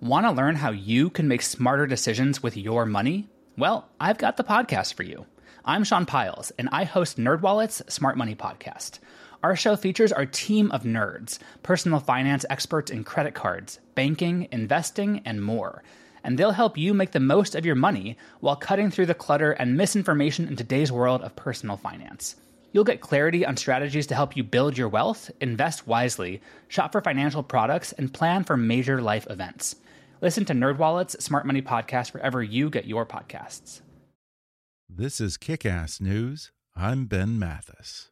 Want to learn how you can make smarter decisions with your money? Well, I've got the podcast for you. I'm Sean Pyles, and I host NerdWallet's Smart Money Podcast. Our show features our team of nerds, personal finance experts in credit cards, banking, investing, and more. And they'll help you make the most of your money while cutting through the clutter and misinformation in today's world of personal finance. You'll get clarity on strategies to help you build your wealth, invest wisely, shop for financial products, and plan for major life events. Listen to NerdWallet's Smart Money Podcast wherever you get your podcasts. This is Kick Ass News. I'm Ben Mathis.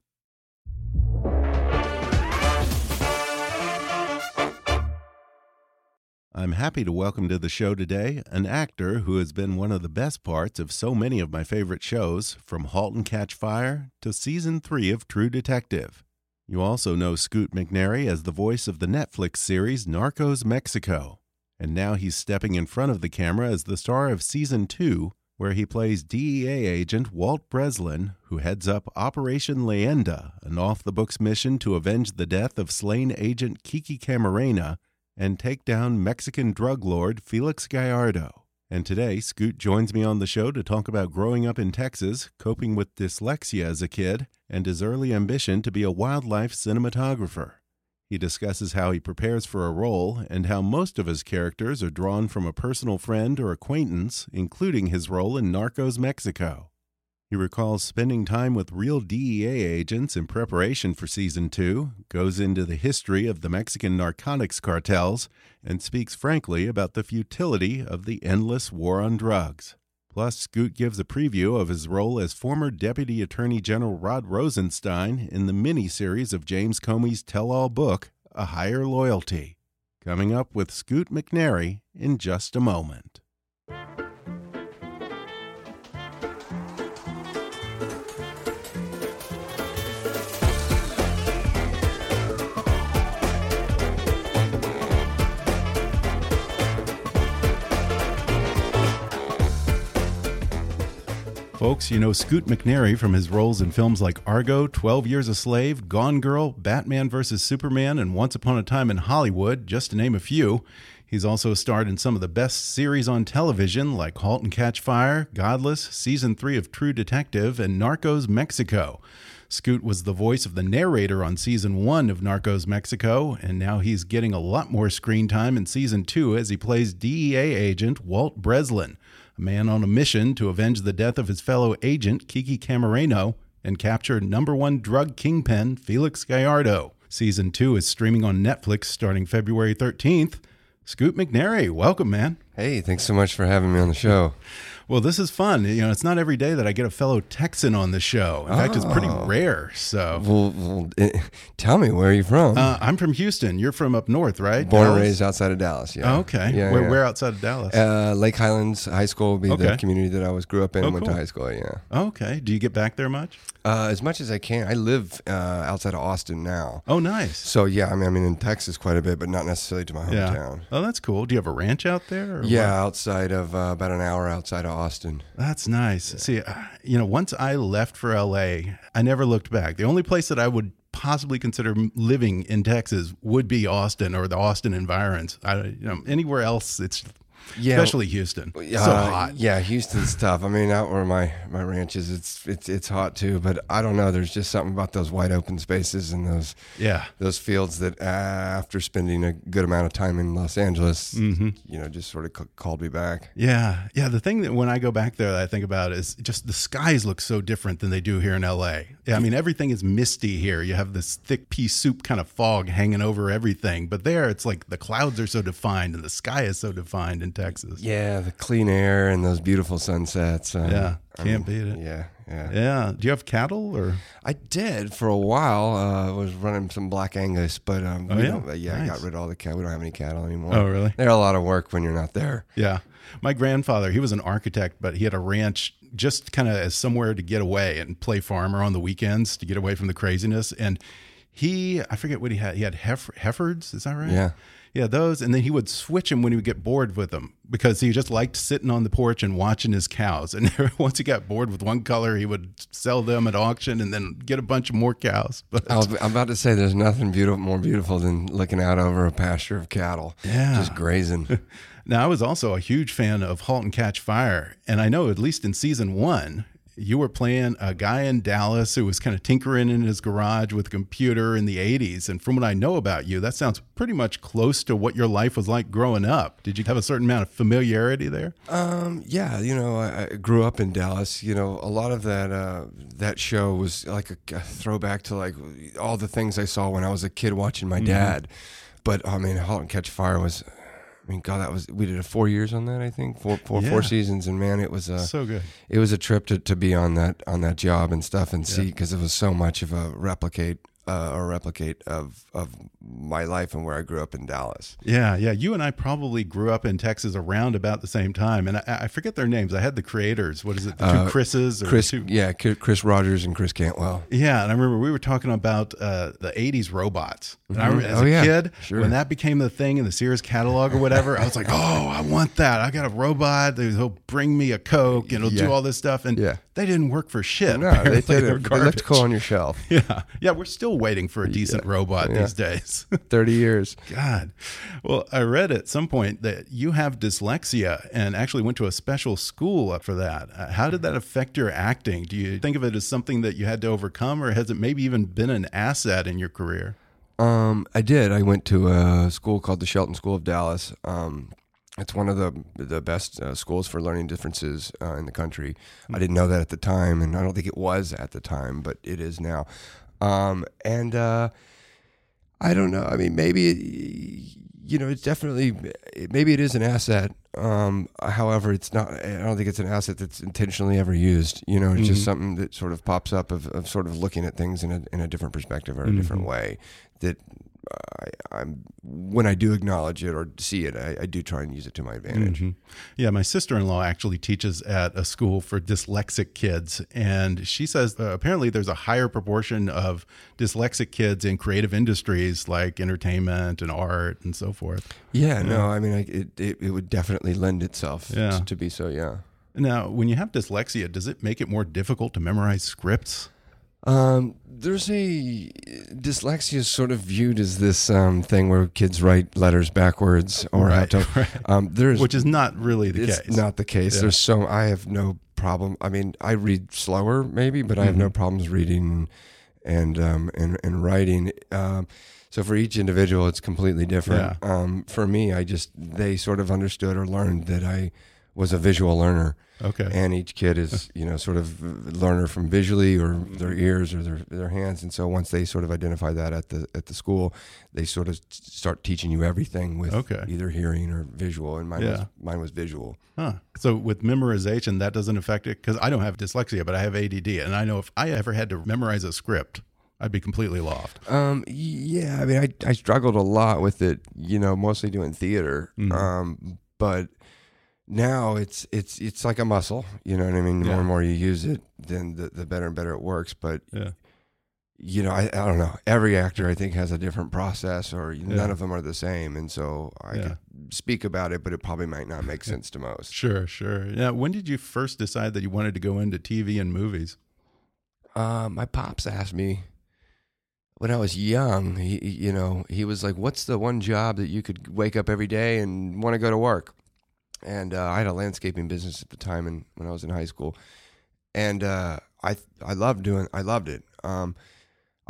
I'm happy to welcome to the show today an actor who has been one of the best parts of so many of my favorite shows, from *Halt and Catch Fire to season three of True Detective. You also know Scoot McNairy as the voice of the Netflix series Narcos Mexico. And now he's stepping in front of the camera as the star of season two, where he plays DEA agent Walt Breslin, who heads up Operation Leyenda, an off the books mission to avenge the death of slain agent Kiki Camarena and take down Mexican drug lord Felix Gallardo. And today, Scoot joins me on the show to talk about growing up in Texas, coping with dyslexia as a kid, and his early ambition to be a wildlife cinematographer. He discusses how he prepares for a role and how most of his characters are drawn from a personal friend or acquaintance, including his role in Narcos Mexico. He recalls spending time with real DEA agents in preparation for season two, goes into the history of the Mexican narcotics cartels, and speaks frankly about the futility of the endless war on drugs. Plus, Scoot gives a preview of his role as former Deputy Attorney General Rod Rosenstein in the miniseries of James Comey's tell all book, A Higher Loyalty. Coming up with Scoot McNairy in just a moment. Folks, you know Scoot McNairy from his roles in films like Argo, 12 Years a Slave, Gone Girl, Batman vs. Superman, and Once Upon a Time in Hollywood, just to name a few. He's also starred in some of the best series on television like Halt and Catch Fire, Godless, Season 3 of True Detective, and Narcos Mexico. Scoot was the voice of the narrator on season one of Narcos Mexico, and now he's getting a lot more screen time in season two as he plays DEA agent Walt Breslin a man on a mission to avenge the death of his fellow agent, Kiki Camarena, and capture number one drug kingpin, Felix Gallardo. Season 2 is streaming on Netflix starting February 13th. Scoot McNairy, welcome, man. Hey, thanks so much for having me on the show. Well, this is fun. You know, it's not every day that I get a fellow Texan on the show. In oh. fact, it's pretty oh. rare. So, well, well eh, tell me, where are you from? Uh, I'm from Houston. You're from up north, right? Born Dallas? and raised outside of Dallas. Yeah. Oh, okay. Yeah, where, yeah. where outside of Dallas? Uh, Lake Highlands High School would be okay. the community that I was grew up in. Oh, went cool. to high school. Yeah. Okay. Do you get back there much? Uh, as much as I can. I live uh, outside of Austin now. Oh, nice. So yeah, I mean, I mean in Texas quite a bit, but not necessarily to my hometown. Yeah. Oh, that's cool. Do you have a ranch out there? yeah, what? outside of uh, about an hour outside of Austin. That's nice. Yeah. See, uh, you know, once I left for LA, I never looked back. The only place that I would possibly consider living in Texas would be Austin or the Austin environs. I, you know, anywhere else, it's yeah, especially Houston. Uh, so hot. Yeah, Houston's tough. I mean, out where my my ranch is, it's it's it's hot too. But I don't know. There's just something about those wide open spaces and those yeah those fields that uh, after spending a good amount of time in Los Angeles, mm -hmm. you know, just sort of called me back. Yeah, yeah. The thing that when I go back there, that I think about is just the skies look so different than they do here in LA. Yeah, I mean everything is misty here. You have this thick pea soup kind of fog hanging over everything, but there it's like the clouds are so defined and the sky is so defined and Texas. Yeah, the clean air and those beautiful sunsets. um, Yeah, can't mean, beat it. Yeah, yeah, Yeah. Do you have cattle or? I did for a while. Uh, I was running some Black Angus, but um, Oh, we yeah? don't- yeah, I got rid of all the cattle. We don't have any cattle anymore. Oh, really? They're a lot of work when you're not there. Yeah. My grandfather, he was an architect, but he had a ranch just kind of as somewhere to get away and play farmer on the weekends to get away from the craziness. And he, I forget what he had. He had Herefords, is that right? Yeah. Yeah, those. And then he would switch them when he would get bored with them because he just liked sitting on the porch and watching his cows. And once he got bored with one color, he would sell them at auction and then get a bunch of more cows. But I was, I'm about to say there's nothing beautiful, more beautiful than looking out over a pasture of cattle. Yeah. Just grazing. Now, I was also a huge fan of *Halt and Catch Fire*, and I know at least in season one, you were playing a guy in Dallas who was kind of tinkering in his garage with a computer in the '80s. And from what I know about you, that sounds pretty much close to what your life was like growing up. Did you have a certain amount of familiarity there? Um, yeah, you know, I, I grew up in Dallas. You know, a lot of that uh, that show was like a, a throwback to like all the things I saw when I was a kid watching my dad. But I mean, *Halt and Catch Fire* was. I mean, God, that was we did a four years on that. I think four, four, Yeah. four seasons, and man, it was uh, so good. it was a trip to, to be on that on that job and stuff and see because it was so much of a replicate uh, a replicate of of my life and where I grew up in Dallas. Yeah, yeah. You and I probably grew up in Texas around about the same time, and I, I forget their names. I had the creators. What is it? The two Uh, Chris's? Or Chris, two, yeah, Chris Rogers and Chris Cantwell. Yeah, and I remember we were talking about uh, the '80s robots. And I Mhm. remember as Oh, a yeah. kid, Sure. when that became the thing in the Sears catalog or whatever, I was like, "Oh, I want that! I got a robot. He'll bring me a Coke and it'll Yeah. do all this stuff." And Yeah. they didn't work for shit. No, they did. They looked cool on your shelf. Yeah, yeah. We're still waiting for a decent robot Yeah. these days. Thirty years. God. Well, I read at some point that you have dyslexia and actually went to a special school for that. Uh, How did that affect your acting? Do you think of it as something that you had to overcome, or has it maybe even been an asset in your career? Um, I did. I went to a school called the Shelton School of Dallas. Um, it's one of the the best uh, schools for learning differences uh, in the country. I didn't know that at the time, and I don't think it was at the time, but it is now. Um, and uh, I don't know. I mean, maybe it, you know, it's definitely maybe it is an asset. Um, however, it's not. I don't think it's an asset that's intentionally ever used. You know, it's just something that sort of pops up of, of sort of looking at things in a in a different perspective or a different way. That I, I'm when I do acknowledge it or see it, I, I do try and use it to my advantage. Mhm. Yeah, my sister in law actually teaches at a school for dyslexic kids. And she says uh, apparently there's a higher proportion of dyslexic kids in creative industries like entertainment and art and so forth. Yeah, no, I mean, I, it, it it would definitely lend itself Yeah. to, to be so. Yeah. Now, when you have dyslexia, does it make it more difficult to memorize scripts? Um, there's a dyslexia is sort of viewed as this um, thing where kids write letters backwards or Right, have to. right. Um, there's Which is not really the it's case. not the case. Yeah. There's so I have no problem. I mean, I read slower maybe, but I have Mm-hmm. no problems reading and um, and and writing. Um, so for each individual, it's completely different. Um, for me, I just they sort of understood or learned that I was a visual learner. Okay. And each kid is, you know, sort of learner from visually or their ears or their, their hands. And so once they sort of identify that at the at the school, they sort of start teaching you everything with Okay. either hearing or visual. And mine was Yeah. mine was visual. Huh. So with memorization, that doesn't affect it because I don't have dyslexia, but I have ADD, and I know if I ever had to memorize a script, I'd be completely lost. Um, yeah, I mean, I, I struggled a lot with it, you know, mostly doing theater. Mhm. Um, but now it's it's it's like a muscle, you know what I mean? The Yeah. more and more you use it, then the, the better and better it works. But Yeah. you know, I, I don't know. Every actor I think has a different process, or Yeah. none of them are the same, and so I could speak about it, but it probably might not make sense to most. Sure, sure. Yeah. When did you first decide that you wanted to go into TV and movies? Uh, my pops asked me when I was young. He- you know, he was like, "What's the one job that you could wake up every day and want to go to work?" And uh, I had a landscaping business at the time, and when I was in high school, and uh, I I loved doing I loved it. Um,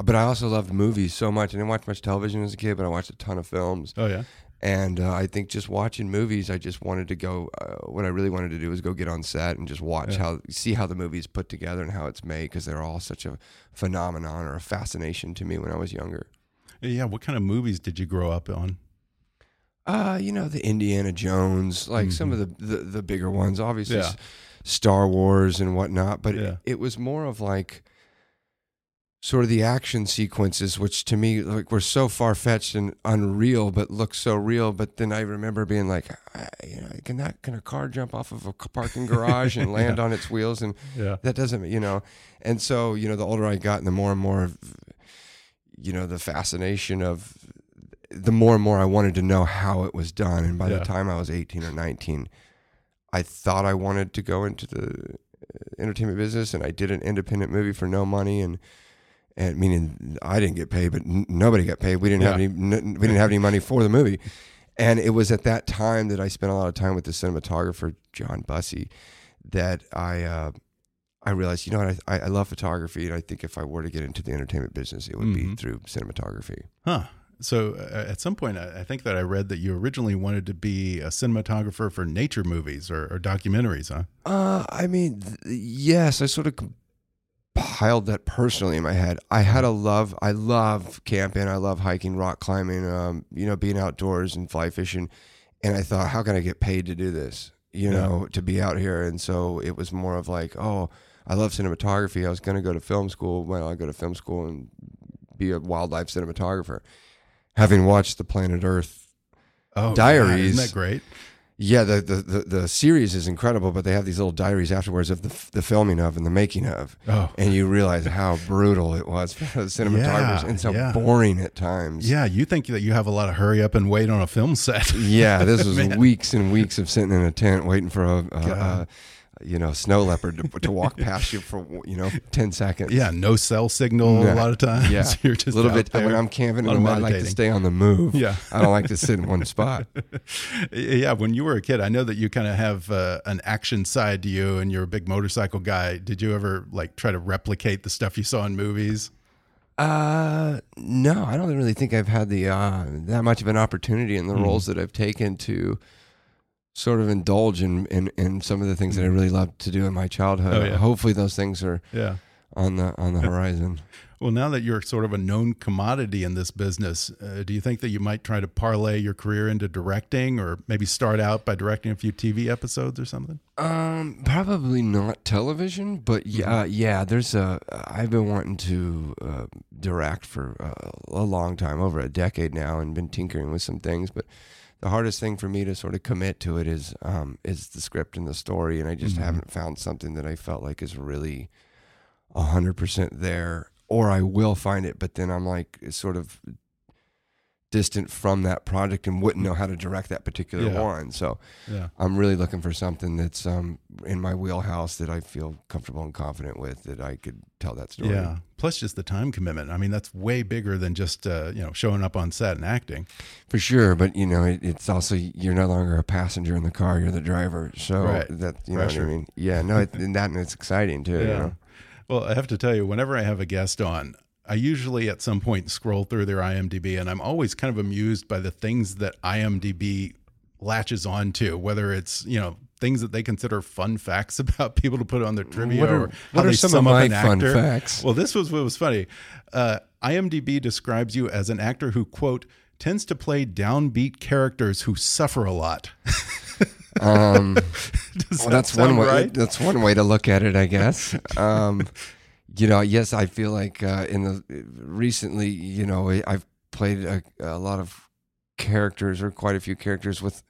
but I also loved movies so much. I didn't watch much television as a kid, but I watched a ton of films. Oh yeah. And uh, I think just watching movies, I just wanted to go. Uh, what I really wanted to do was go get on set and just watch Yeah. how, see how the movie's put together and how it's made, because they're all such a phenomenon or a fascination to me when I was younger. Yeah. What kind of movies did you grow up on? Uh, you know, the Indiana Jones, like some of the, the the bigger ones, obviously Yeah. Star Wars and whatnot. But Yeah. it, it was more of like sort of the action sequences, which to me like were so far fetched and unreal, but looked so real. But then I remember being like, I, you know, can that can a car jump off of a parking garage and land on its wheels? And Yeah. that doesn't, you know. And so you know, the older I got, and the more and more, of, you know, the fascination of the more and more I wanted to know how it was done. And by Yeah. the time I was 18 or 19, I thought I wanted to go into the uh, entertainment business and I did an independent movie for no money and and meaning I didn't get paid, but n- nobody got paid. We didn't have any n- we didn't have any money for the movie. And it was at that time that I spent a lot of time with the cinematographer John Bussey that I uh, I realized, you know what, I, I love photography, and I think if I were to get into the entertainment business, it would be Mhm. through cinematography. Huh. So uh, at some point, I I think that I read that you originally wanted to be a cinematographer for nature movies or, or documentaries, huh? Uh, I mean, th- yes, I sort of compiled that personally in my head. I had a love. I love camping. I love hiking, rock climbing. Um, you know, being outdoors and fly fishing. And I thought, how can I get paid to do this? You Yeah. know, to be out here. And so it was more of like, oh, I love cinematography. I was going to go to film school. Well, I go to film school and be a wildlife cinematographer. Having watched the Planet Earth Oh, Diaries. isn't that great? yeah, the, the, the, the series is incredible, but they have these little diaries afterwards of the, the filming of and the making of. Oh, And you realize how brutal it was for the cinematographers Yeah, and so yeah. boring at times. yeah. You think that you have a lot of hurry up and wait on a film set? Yeah, this was weeks and weeks of sitting in a tent waiting for a, a, a God. You know snow leopard to, to walk past you for you know ten seconds. yeah, no cell signal a lot of times. Yeah, You're just a little bit. there. When I'm camping, I like to stay on the move. Yeah. I don't like to sit in one spot. yeah, when you were a kid, I know that you kind of have uh, an action side to you, and you're a big motorcycle guy. Did you ever like try to replicate the stuff you saw in movies? Uh, no, I don't really think I've had the uh, that much of an opportunity in the Mhm. roles that I've taken to sort of indulge in, in, in some of the things that I really loved to do in my childhood. Oh, yeah. Hopefully, those things are Yeah. on the on the horizon. Well, now that you're sort of a known commodity in this business, uh, do you think that you might try to parlay your career into directing, or maybe start out by directing a few TV episodes or something? Um, probably not television, but yeah, uh, yeah. There's a. I've been wanting to uh, direct for a long time, over a decade now, and been tinkering with some things. But the hardest thing for me to sort of commit to it is um, is the script and the story, and I just Mhm. haven't found something that I felt like is really hundred percent there. Or I will find it, but then I'm like it's sort of distant from that project and wouldn't know how to direct that particular Yeah. one. So Yeah. I'm really looking for something that's um, in my wheelhouse that I feel comfortable and confident with that I could tell that story. Yeah. Plus, just the time commitment. I mean, that's way bigger than just uh, you know showing up on set and acting. For sure, but you know, it, it's also you're no longer a passenger in the car; you're the driver. So Right. that you know what I mean. Yeah, no, it, and that and it's exciting too. You know? Well, I have to tell you, whenever I have a guest on, I usually at some point scroll through their IMDb, and I'm always kind of amused by the things that IMDb latches on to, whether it's you know things that they consider fun facts about people to put on their trivia What are- or what are some sum of my fun facts? Well, this was what was funny. Uh, IMDb describes you as an actor who quote tends to play downbeat characters who suffer a lot. Um, well, that that's one way. right? That's one way to look at it, I guess. Um, you know, yes, I feel like uh, in the recently, you know, I've played a, a lot of characters or quite a few characters with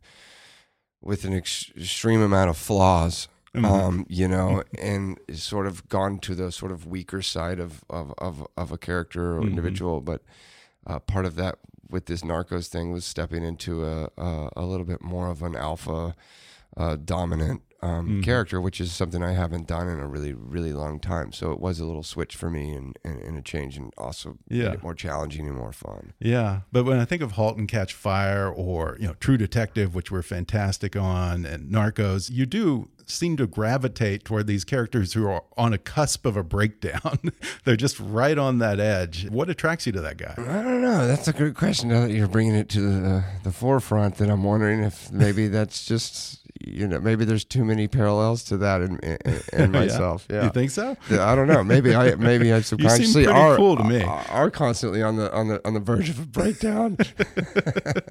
with an ex- extreme amount of flaws. Mhm. Um, you know, and sort of gone to the sort of weaker side of of of, of a character or Mhm. individual. But uh, part of that with this Narcos thing was stepping into a a, a little bit more of an alpha uh, dominant um, Mhm. character, which is something I haven't done in a really, really long time. So it was a little switch for me and, and, and a change and also Yeah. more challenging and more fun. Yeah, but when I think of *Halt and Catch Fire* or you know *True Detective*, which we're fantastic on, and *Narcos*, you do seem to gravitate toward these characters who are on a cusp of a breakdown. They're just right on that edge. What attracts you to that guy? I don't know. That's a good question. Now that you're bringing it to the the forefront, that I'm wondering if maybe that's just you know, maybe there's too many parallels to that in in, in myself. yeah. You think so? Yeah, I don't know. Maybe I maybe I subconsciously are cool to me. are, are constantly on the on the on the verge of a breakdown.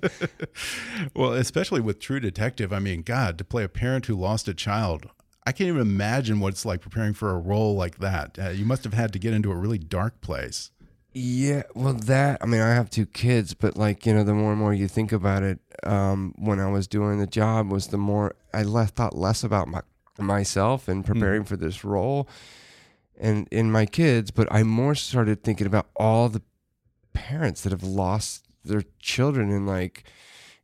well, especially with True Detective. I mean, God, to play a parent who lost a child, I can't even imagine what it's like preparing for a role like that. Uh, you must have had to get into a really dark place. Yeah, well, that I mean, I have two kids, but like you know, the more and more you think about it, um, when I was doing the job, was the more I le- thought less about my myself and preparing for this role, and in my kids, but I more started thinking about all the parents that have lost their children, and like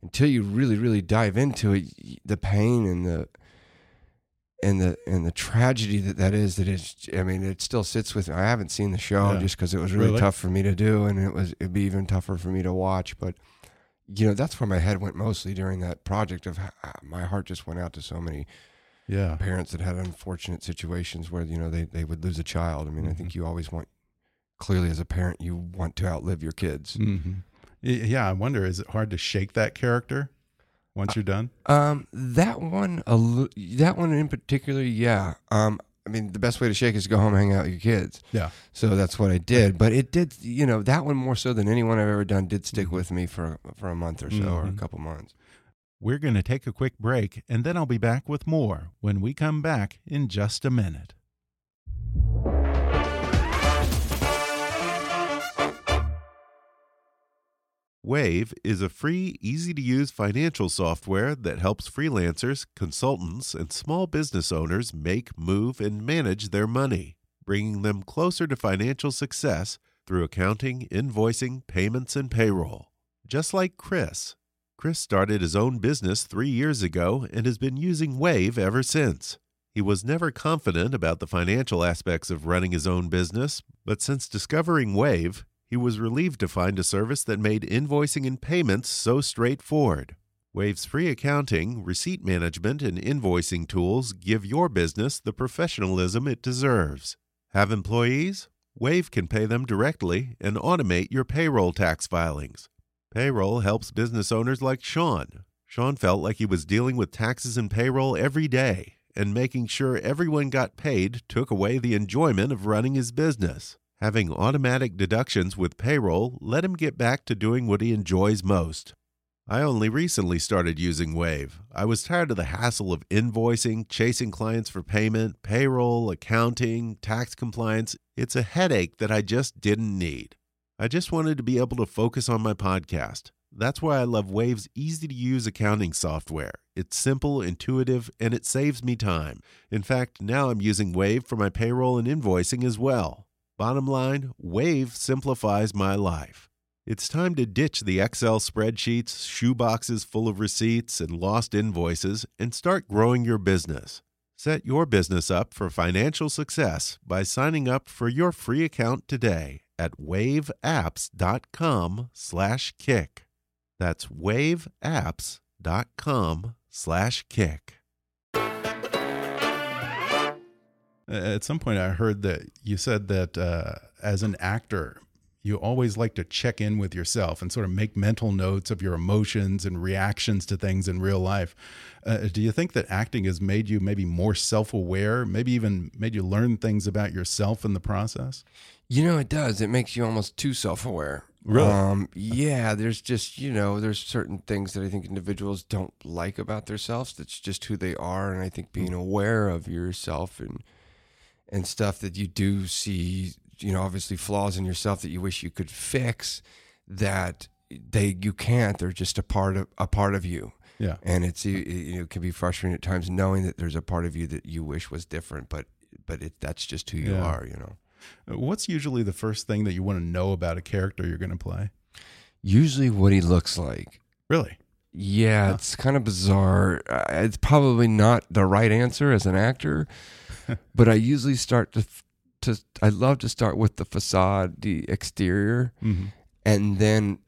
until you really, really dive into it, the pain and the and the and the tragedy that that is that is I mean it still sits with me. I haven't seen the show Yeah. just because it was really, Really? tough for me to do and it was it'd be even tougher for me to watch but you know that's where my head went mostly during that project of my heart just went out to so many Yeah. parents that had unfortunate situations where you know they, they would lose a child I mean I think you always want clearly as a parent you want to outlive your kids hmm Yeah, I wonder, is it hard to shake that character once you're done? Um, that one, that one in particular, yeah. Um, I mean, the best way to shake is to go home and hang out with your kids. Yeah. So that's what I did. But it did, you know, that one more so than anyone I've ever done did stick with me for for a month or so or a Mhm. couple months. We're going to take a quick break, and then I'll be back with more when we come back in just a minute. Wave is a free, easy to use financial software that helps freelancers, consultants, and small business owners make, move, and manage their money, bringing them closer to financial success through accounting, invoicing, payments, and payroll. Just like Chris. Chris started his own business three years ago and has been using Wave ever since. He was never confident about the financial aspects of running his own business, but since discovering Wave, he was relieved to find a service that made invoicing and payments so straightforward. Wave's free accounting, receipt management, and invoicing tools give your business the professionalism it deserves. Have employees? Wave can pay them directly and automate your payroll tax filings. Payroll helps business owners like Sean. Sean felt like he was dealing with taxes and payroll every day, and making sure everyone got paid took away the enjoyment of running his business. Having automatic deductions with payroll let him get back to doing what he enjoys most. I only recently started using Wave. I was tired of the hassle of invoicing, chasing clients for payment, payroll, accounting, tax compliance. It's a headache that I just didn't need. I just wanted to be able to focus on my podcast. That's why I love Wave's easy to use accounting software. It's simple, intuitive, and it saves me time. In fact, now I'm using Wave for my payroll and invoicing as well. Bottom line, Wave simplifies my life. It's time to ditch the Excel spreadsheets, shoeboxes full of receipts, and lost invoices and start growing your business. Set your business up for financial success by signing up for your free account today at waveapps.com slash kick. That's waveapps.com At some point, I heard that you said that uh, as an actor, you always like to check in with yourself and sort of make mental notes of your emotions and reactions to things in real life. Uh, do you think that acting has made you maybe more self aware, maybe even made you learn things about yourself in the process? You know, it does. It makes you almost too self aware. Really? Um, yeah, there's just, you know, there's certain things that I think individuals don't like about themselves. That's just who they are. And I think being aware of yourself and, and stuff that you do see, you know, obviously flaws in yourself that you wish you could fix that they, you can't, they're just a part of, a part of you. Yeah. And it's, you you know, it can be frustrating at times knowing that there's a part of you that you wish was different, but, but it, that's just who you Yeah. are, you know? Uh, What's usually the first thing that you want to know about a character you're going to play? Usually what he looks like. Really? Yeah, Huh. it's kind of bizarre. It's probably not the right answer as an actor, but I usually start to to I love to start with the facade, the exterior, Mm-hmm. and then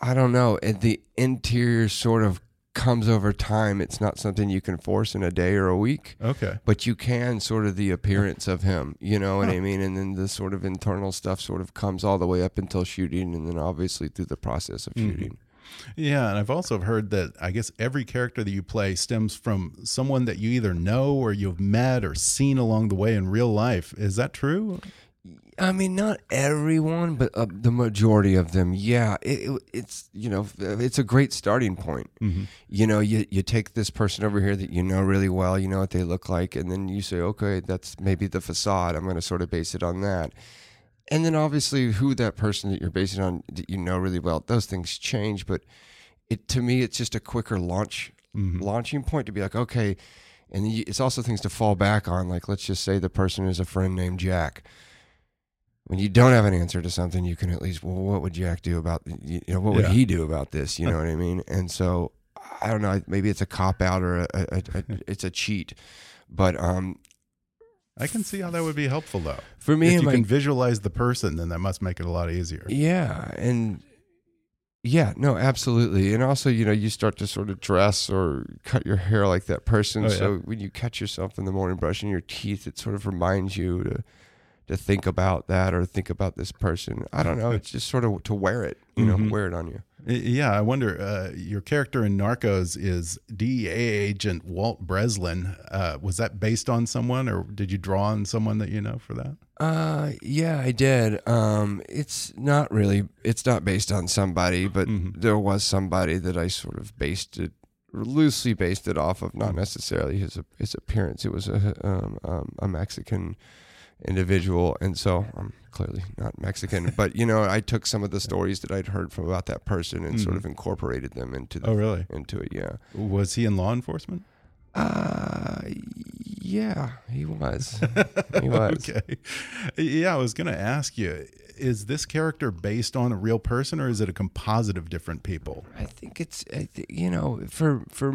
I don't know, the interior sort of comes over time. It's not something you can force in a day or a week, Okay. but you can sort of the appearance of him, you know what Huh. I mean? And then the sort of internal stuff sort of comes all the way up until shooting and then obviously through the process of Mhm. shooting. Yeah, and I've also heard that I guess every character that you play stems from someone that you either know or you've met or seen along the way in real life. Is that true? I mean, not everyone, but uh, the majority of them. Yeah, it, it, it's you know, it's a great starting point. Mhm. You know, you you take this person over here that you know really well, you know what they look like, and then you say, okay, that's maybe the facade. I'm going to sort of base it on that. And then obviously, who that person that you're basing on that you know really well, those things change. But it to me, it's just a quicker launch launching point to be like, okay. And you, it's also things to fall back on. Like, let's just say the person is a friend named Jack when you don't have an answer to something, you can at least, well, what would Jack do about, you know, what would Yeah. he do about this? You know what I mean? And so, I don't know, maybe it's a cop out or a, a, a, a it's a cheat, but um, I can see how that would be helpful though. for me, if you can visualize the person, then that must make it a lot easier. yeah, and yeah, no, absolutely, and also, you know, you start to sort of dress or cut your hair like that person. Oh, yeah. So when you catch yourself in the morning brushing your teeth, it sort of reminds you to. To think about that or think about this person, I don't know. It's just sort of to wear it, you know, Mhm. wear it on you. Yeah, I wonder. Uh, your character in Narcos is DEA agent Walt Breslin. Uh, was that based on someone, or did you draw on someone that you know for that? Uh, yeah, I did. Um, it's not really. It's not based on somebody, but Mhm. there was somebody that I sort of based it loosely based it off of, Mm-hmm. not necessarily his his appearance. It was a um, um, a Mexican individual, and so I'm clearly not Mexican. but you know, I took some of the stories that I'd heard from about that person and sort Mhm. of incorporated them into the Oh, really? into it. Yeah. Was he in law enforcement? Uh, yeah, he was. He was. okay. Yeah, I was going to ask you: Is this character based on a real person, or is it a composite of different people? I think it's I th- you know for for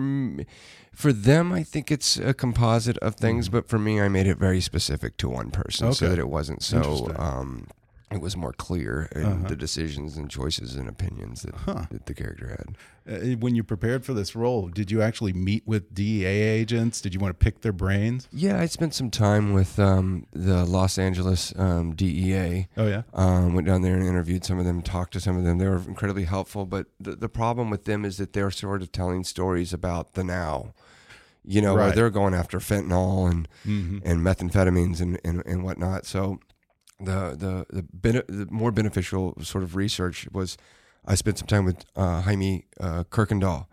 for them I think it's a composite of things, but for me I made it very specific to one person so that it wasn't so um it was more clear in Uh-huh. the decisions and choices and opinions that, Huh. that the character had. Uh, when you prepared for this role, did you actually meet with DEA agents? Did you want to pick their brains? Yeah, I spent some time with um, the Los Angeles um, DEA. Oh yeah. Um, went down there and interviewed some of them, talked to some of them. They were incredibly helpful. But the, the problem with them is that they're sort of telling stories about the now, you know, where Right. they're going after fentanyl and Mhm. and methamphetamines and, and, and whatnot. So the the the, bene- the more beneficial sort of research was I spent some time with uh, Jaime uh, Kuykendall,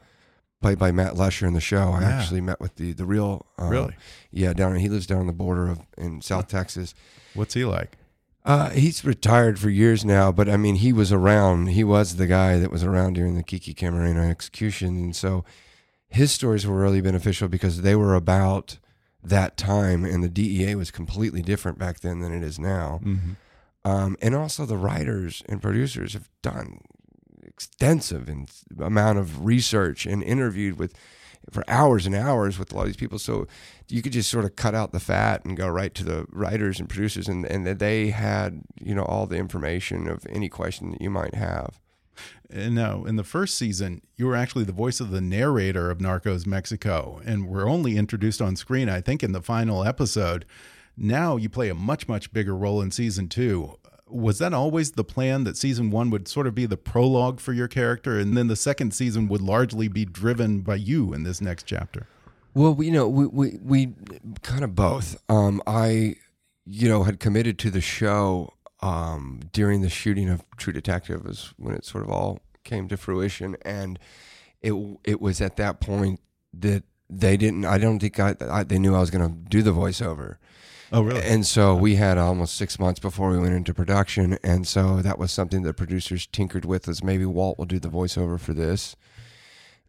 played by Matt Letscher in the show. I Yeah. actually met with the the real uh, Really? yeah down he lives down on the border of in South Texas. What's he like? Uh, he's retired for years now, but I mean, he was around. He was the guy that was around during the Kiki Camarena execution, and so his stories were really beneficial because they were about that time, and the DEA was completely different back then than it is now. Mm-hmm. Um, and also, the writers and producers have done extensive in, amount of research and interviewed with for hours and hours with a lot of these people. So you could just sort of cut out the fat and go right to the writers and producers, and and that they had you know all the information of any question that you might have. And now, in the first season, you were actually the voice of the narrator of Narcos Mexico, and were only introduced on screen, I think, in the final episode. Now you play a much, much bigger role in season two. Was that always the plan that season one would sort of be the prologue for your character, and then the second season would largely be driven by you in this next chapter? Well, you know, we, we, we kind of both. Um, I, you know, had committed to the show um, during the shooting of True Detective, was when it sort of all came to fruition, and it it was at that point that they didn't. I don't think I, I they knew I was going to do the voiceover. Oh, really? And so we had almost six months before we went into production, and so that was something that producers tinkered with. Was maybe Walt will do the voiceover for this,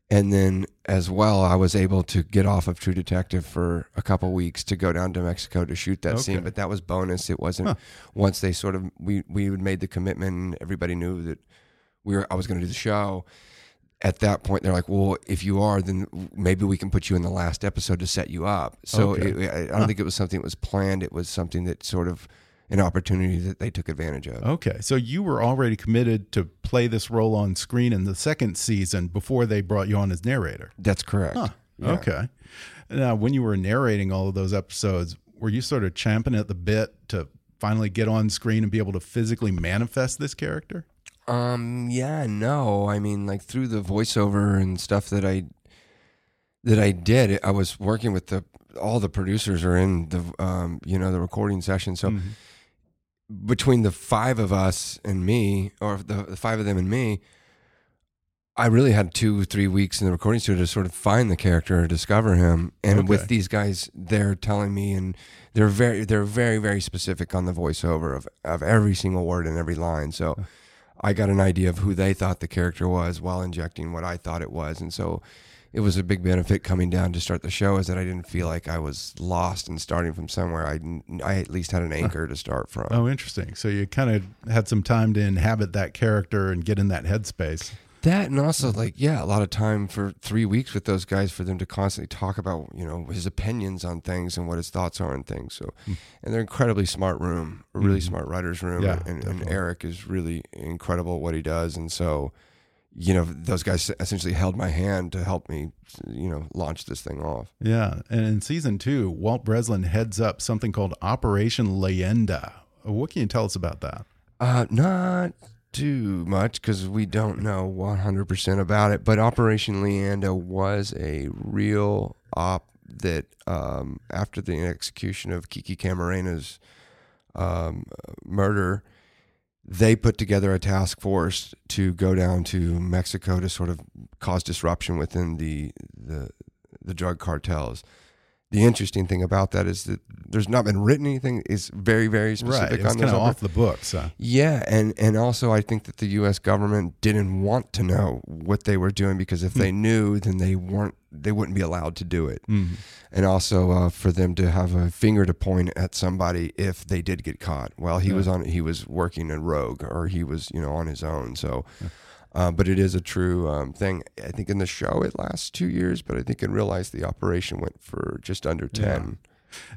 and then as well, I was able to get off of True Detective for a couple weeks to go down to Mexico to shoot that scene. But that was bonus. It wasn't Huh. once they sort of we we had made the commitment, and everybody knew that we were I was going to do the show. At that point, they're like, "Well, if you are, then maybe we can put you in the last episode to set you up." So Okay. it, I I don't think it was something that was planned. It was something that sort of an opportunity that they took advantage of. Okay, so you were already committed to play this role on screen in the second season before they brought you on as narrator. That's correct. Huh. Yeah. Okay. Now, when you were narrating all of those episodes, were you sort of champing at the bit to finally get on screen and be able to physically manifest this character? Um. Yeah. No. I mean, like through the voiceover and stuff that I that I did, I was working with the all the producers are in the um you know the recording session. So Mhm. Between the five of us and me, or the, the five of them and me, I really had two, three weeks in the recording studio to sort of find the character, or discover him, and Okay. with these guys, they're telling me, and they're very, they're very, very specific on the voiceover of of every single word and every line. So I got an idea of who they thought the character was while injecting what I thought it was, and so. It was a big benefit coming down to start the show is that I didn't feel like I was lost and starting from somewhere. I, I at least had an anchor to start from. Oh, interesting. So you kind of had some time to inhabit that character and get in that headspace. That and also like yeah, a lot of time for three weeks with those guys for them to constantly talk about you know his opinions on things and what his thoughts are on things. So, hmm. and they're incredibly smart room, a really mm-hmm. smart writers room. Yeah, and, and. Eric is really incredible at what he does. And so, you know, those guys essentially held my hand to help me, you know, launch this thing off. Yeah. And in season two, Walt Breslin heads up something called Operation Leyenda. What can you tell us about that? Uh, not too much because we don't know 100% about it. But Operation Leyenda was a real op that, um, after the execution of Kiki Camarena's um, murder, they put together a task force to go down to Mexico to sort of cause disruption within the the, the drug cartels. The interesting thing about that is that there's not been written anything. It's very, very specific right. It's on kind this. of off the books. Yeah, and and also I think that the U.S. government didn't want to know what they were doing because if they knew, then they weren't they wouldn't be allowed to do it. mhm. And also uh, for them to have a finger to point at somebody if they did get caught. Well, he was on he was working a rogue or he was you know on his own. So. Uh, but it is a true um, thing. I think in the show it lasts two years, but I think in real life the operation went for just under ten.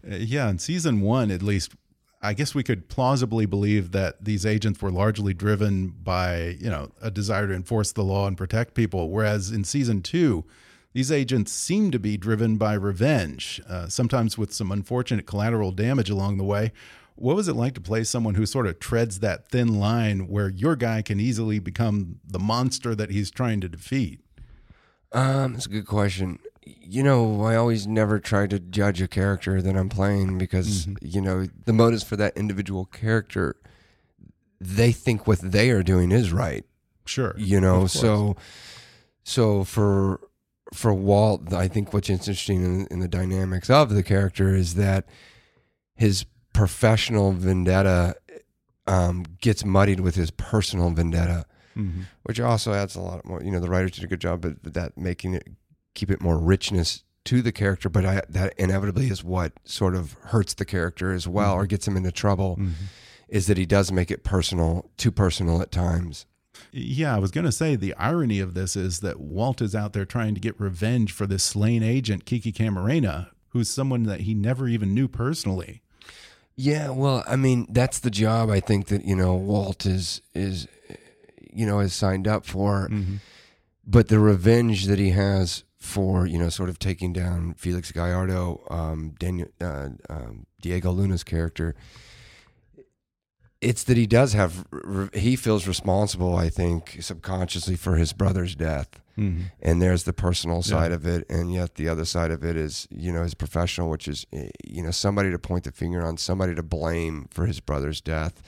Uh, yeah, in season one, at least, I guess we could plausibly believe that these agents were largely driven by, you know, a desire to enforce the law and protect people. Whereas in season two, these agents seem to be driven by revenge, uh, sometimes with some unfortunate collateral damage along the way. What was it like to play someone who sort of treads that thin line where your guy can easily become the monster that he's trying to defeat? Um, that's a good question. You know, I always never try to judge a character that I'm playing because you know the motives for that individual character. They think what they are doing is right. Sure. You know, so so for for Walt, I think what's interesting in, in the dynamics of the character is that his professional vendetta um, gets muddied with his personal vendetta Mhm. which also adds a lot more. You know, the writers did a good job but that making it keep it more richness to the character, but I, that inevitably is what sort of hurts the character as well, or gets him into trouble. Is that he does make it personal, too personal at times. Yeah, I was going to say the irony of this is that Walt is out there trying to get revenge for this slain agent, Kiki Camarena, who's someone that he never even knew personally. Yeah, well, I mean, that's the job I think that you know Walt is is you know is signed up for, but the revenge that he has for you know sort of taking down Felix Gallardo, um, Daniel uh, um, Diego Luna's character. It's that he does have he feels responsible, I think, subconsciously for his brother's death, and there's the personal side of it, and yet the other side of it is you know his professional, which is eh, you know somebody to point the finger on, somebody to blame for his brother's death,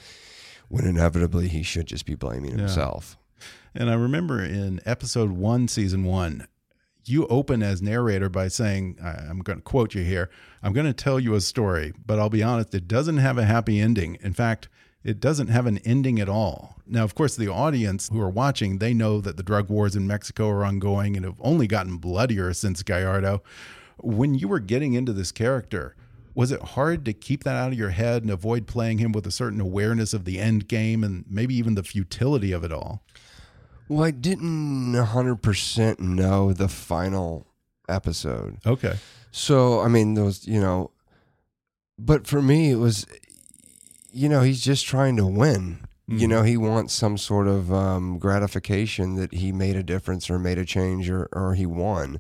when inevitably he should just be blaming himself. And I remember in episode one, season one, you open as narrator by saying, I- I'm going to quote you here I'm going to tell you a story, but I'll be honest, it doesn't have a happy ending. In fact, it doesn't have an ending at all. Now, of course, the audience who are watching, they know that the drug wars in Mexico are ongoing and have only gotten bloodier since Gallardo. When you were getting into this character, was it hard to keep that out of your head and avoid playing him with a certain awareness of the end game and maybe even the futility of it all? Well, I didn't 100% know the final episode. Okay. So, I mean, those, you know, but for me, it was, you know, he's just trying to win. You know, he wants some sort of um, gratification that he made a difference or made a change or, or he won.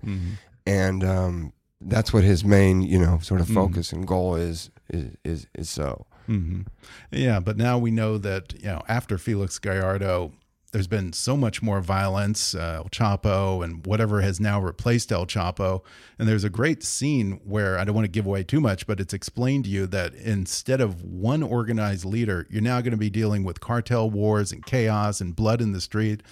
And um, that's what his main, you know, sort of focus and goal is, is, is, is so. hmm Yeah, but now we know that you know after Felix Gallardo, there's been so much more violence, uh, El Chapo and whatever has now replaced El Chapo. And there's a great scene where I don't want to give away too much, but it's explained to you that instead of one organized leader, you're now going to be dealing with cartel wars and chaos and blood in the street.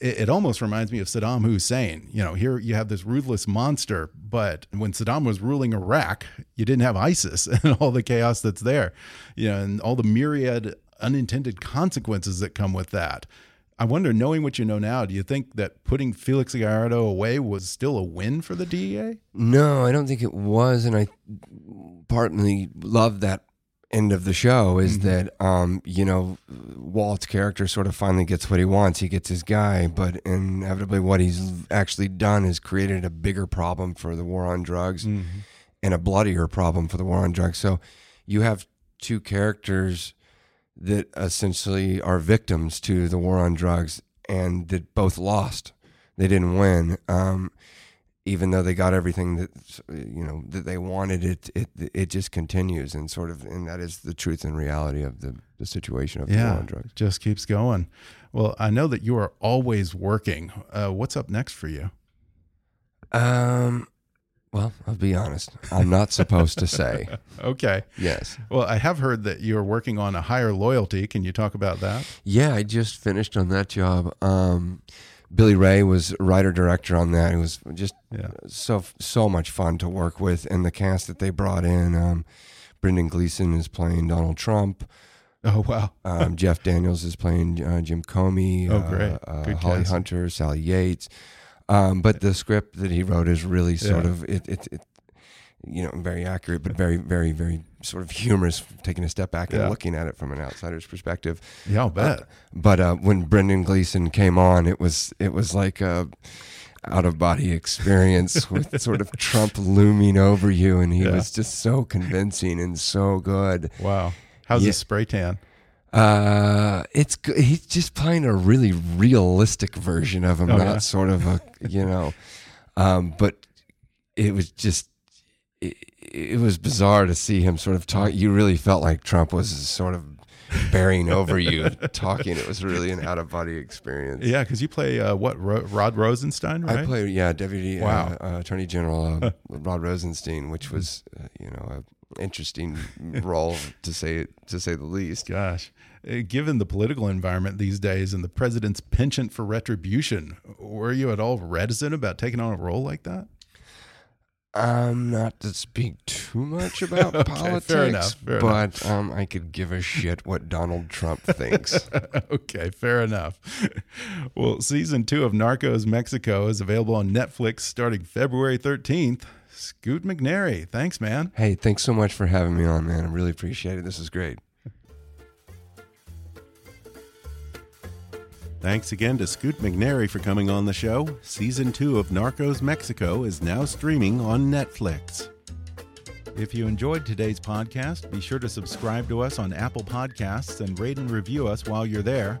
It, it almost reminds me of Saddam Hussein. You know, here you have this ruthless monster, but when Saddam was ruling Iraq, you didn't have ISIS and all the chaos that's there, you know, and all the myriad unintended consequences that come with that. I wonder, knowing what you know now, do you think that putting Felix Gallardo away was still a win for the DEA? No, I don't think it was, and I partly love that end of the show is Mm-hmm. that um, you know Walt's character sort of finally gets what he wants. He gets his guy, but inevitably, what he's actually done is created a bigger problem for the war on drugs Mm-hmm. and a bloodier problem for the war on drugs. So you have two characters that essentially are victims to the war on drugs and that both lost. They didn't win. Um, even though they got everything that you know that they wanted, it it it just continues and sort of and that is the truth and reality of the, the situation of the war Yeah, on drugs. just keeps going. Well, I know that you are always working. Uh, what's up next for you? Um, well, I'll be honest. I'm not supposed to say Okay. yes. Well, I have heard that you're working on a higher loyalty. Can you talk about that? Yeah, I just finished on that job. Um, Billy Ray was writer director on that. It was just Yeah. so so much fun to work with, and the cast that they brought in. Um, Brendan Gleeson is playing Donald Trump. Oh wow. Um, Jeff Daniels is playing uh, Jim Comey. Oh, uh, great. Uh, Good Holly casting. Hunter, Sally Yates. Um, but the script that he wrote is really sort Yeah. of it, it, it, you know, very accurate, but very, very, very sort of humorous. Taking a step back Yeah. and looking at it from an outsider's perspective. Yeah, I'll bet. But uh, when Brendan Gleeson came on, it was it was like a out of body experience with sort of Trump looming over you, and he Yeah. was just so convincing and so good. wow. How's Yeah. the spray tan? Uh, it's he's just playing a really realistic version of him, Oh, not yeah? sort of a you know. Um, but it was just. It, it was bizarre to see him sort of talk. You really felt like Trump was sort of bearing over you, talking. It was really an out of body experience. Yeah, because you play uh, what Ro- Rod Rosenstein, right? I played, yeah, Deputy Wow. uh, uh, Attorney General uh, Rod Rosenstein, which was, uh, you know, a interesting role to say to say the least. Gosh, Uh, given the political environment these days and the president's penchant for retribution, were you at all reticent about taking on a role like that? Um, not to speak too much about Okay, politics, fair enough, fair but um, I could give a shit what Donald Trump thinks. okay, fair enough. well, season two of Narcos Mexico is available on Netflix starting February 13th. Scoot McNairy, thanks, man. hey, thanks so much for having me on, man. I really appreciate it. This is great. Thanks again to Scoot McNairy for coming on the show. Season two of Narcos Mexico is now streaming on Netflix. If you enjoyed today's podcast, be sure to subscribe to us on Apple Podcasts and rate and review us while you're there.